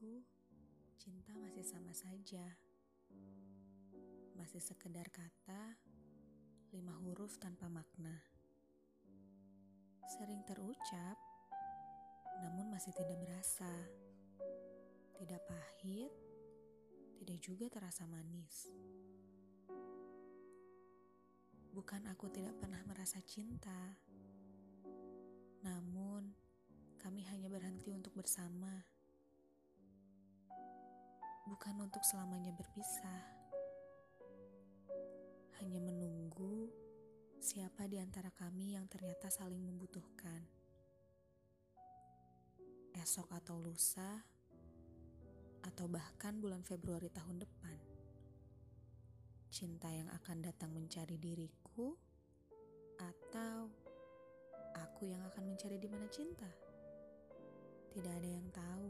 Bagiku, cinta masih sama saja. Masih sekedar kata, lima huruf tanpa makna. Sering terucap, namun masih tidak berasa. Tidak pahit, tidak juga terasa manis. Bukan aku tidak pernah merasa cinta, namun kami hanya berhenti untuk bersama bukan untuk selamanya berpisah. Hanya menunggu siapa di antara kami yang ternyata saling membutuhkan. Esok atau lusa, atau bahkan bulan Februari tahun depan. Cinta yang akan datang mencari diriku, atau aku yang akan mencari di mana cinta. Tidak ada yang tahu.